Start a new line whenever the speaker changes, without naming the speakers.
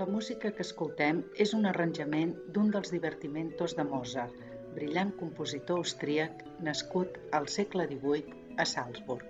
La música que escoltem és un arranjament d'un dels divertimentos de Mozart, brillant compositor austríac nascut al segle XVIII a Salzburg.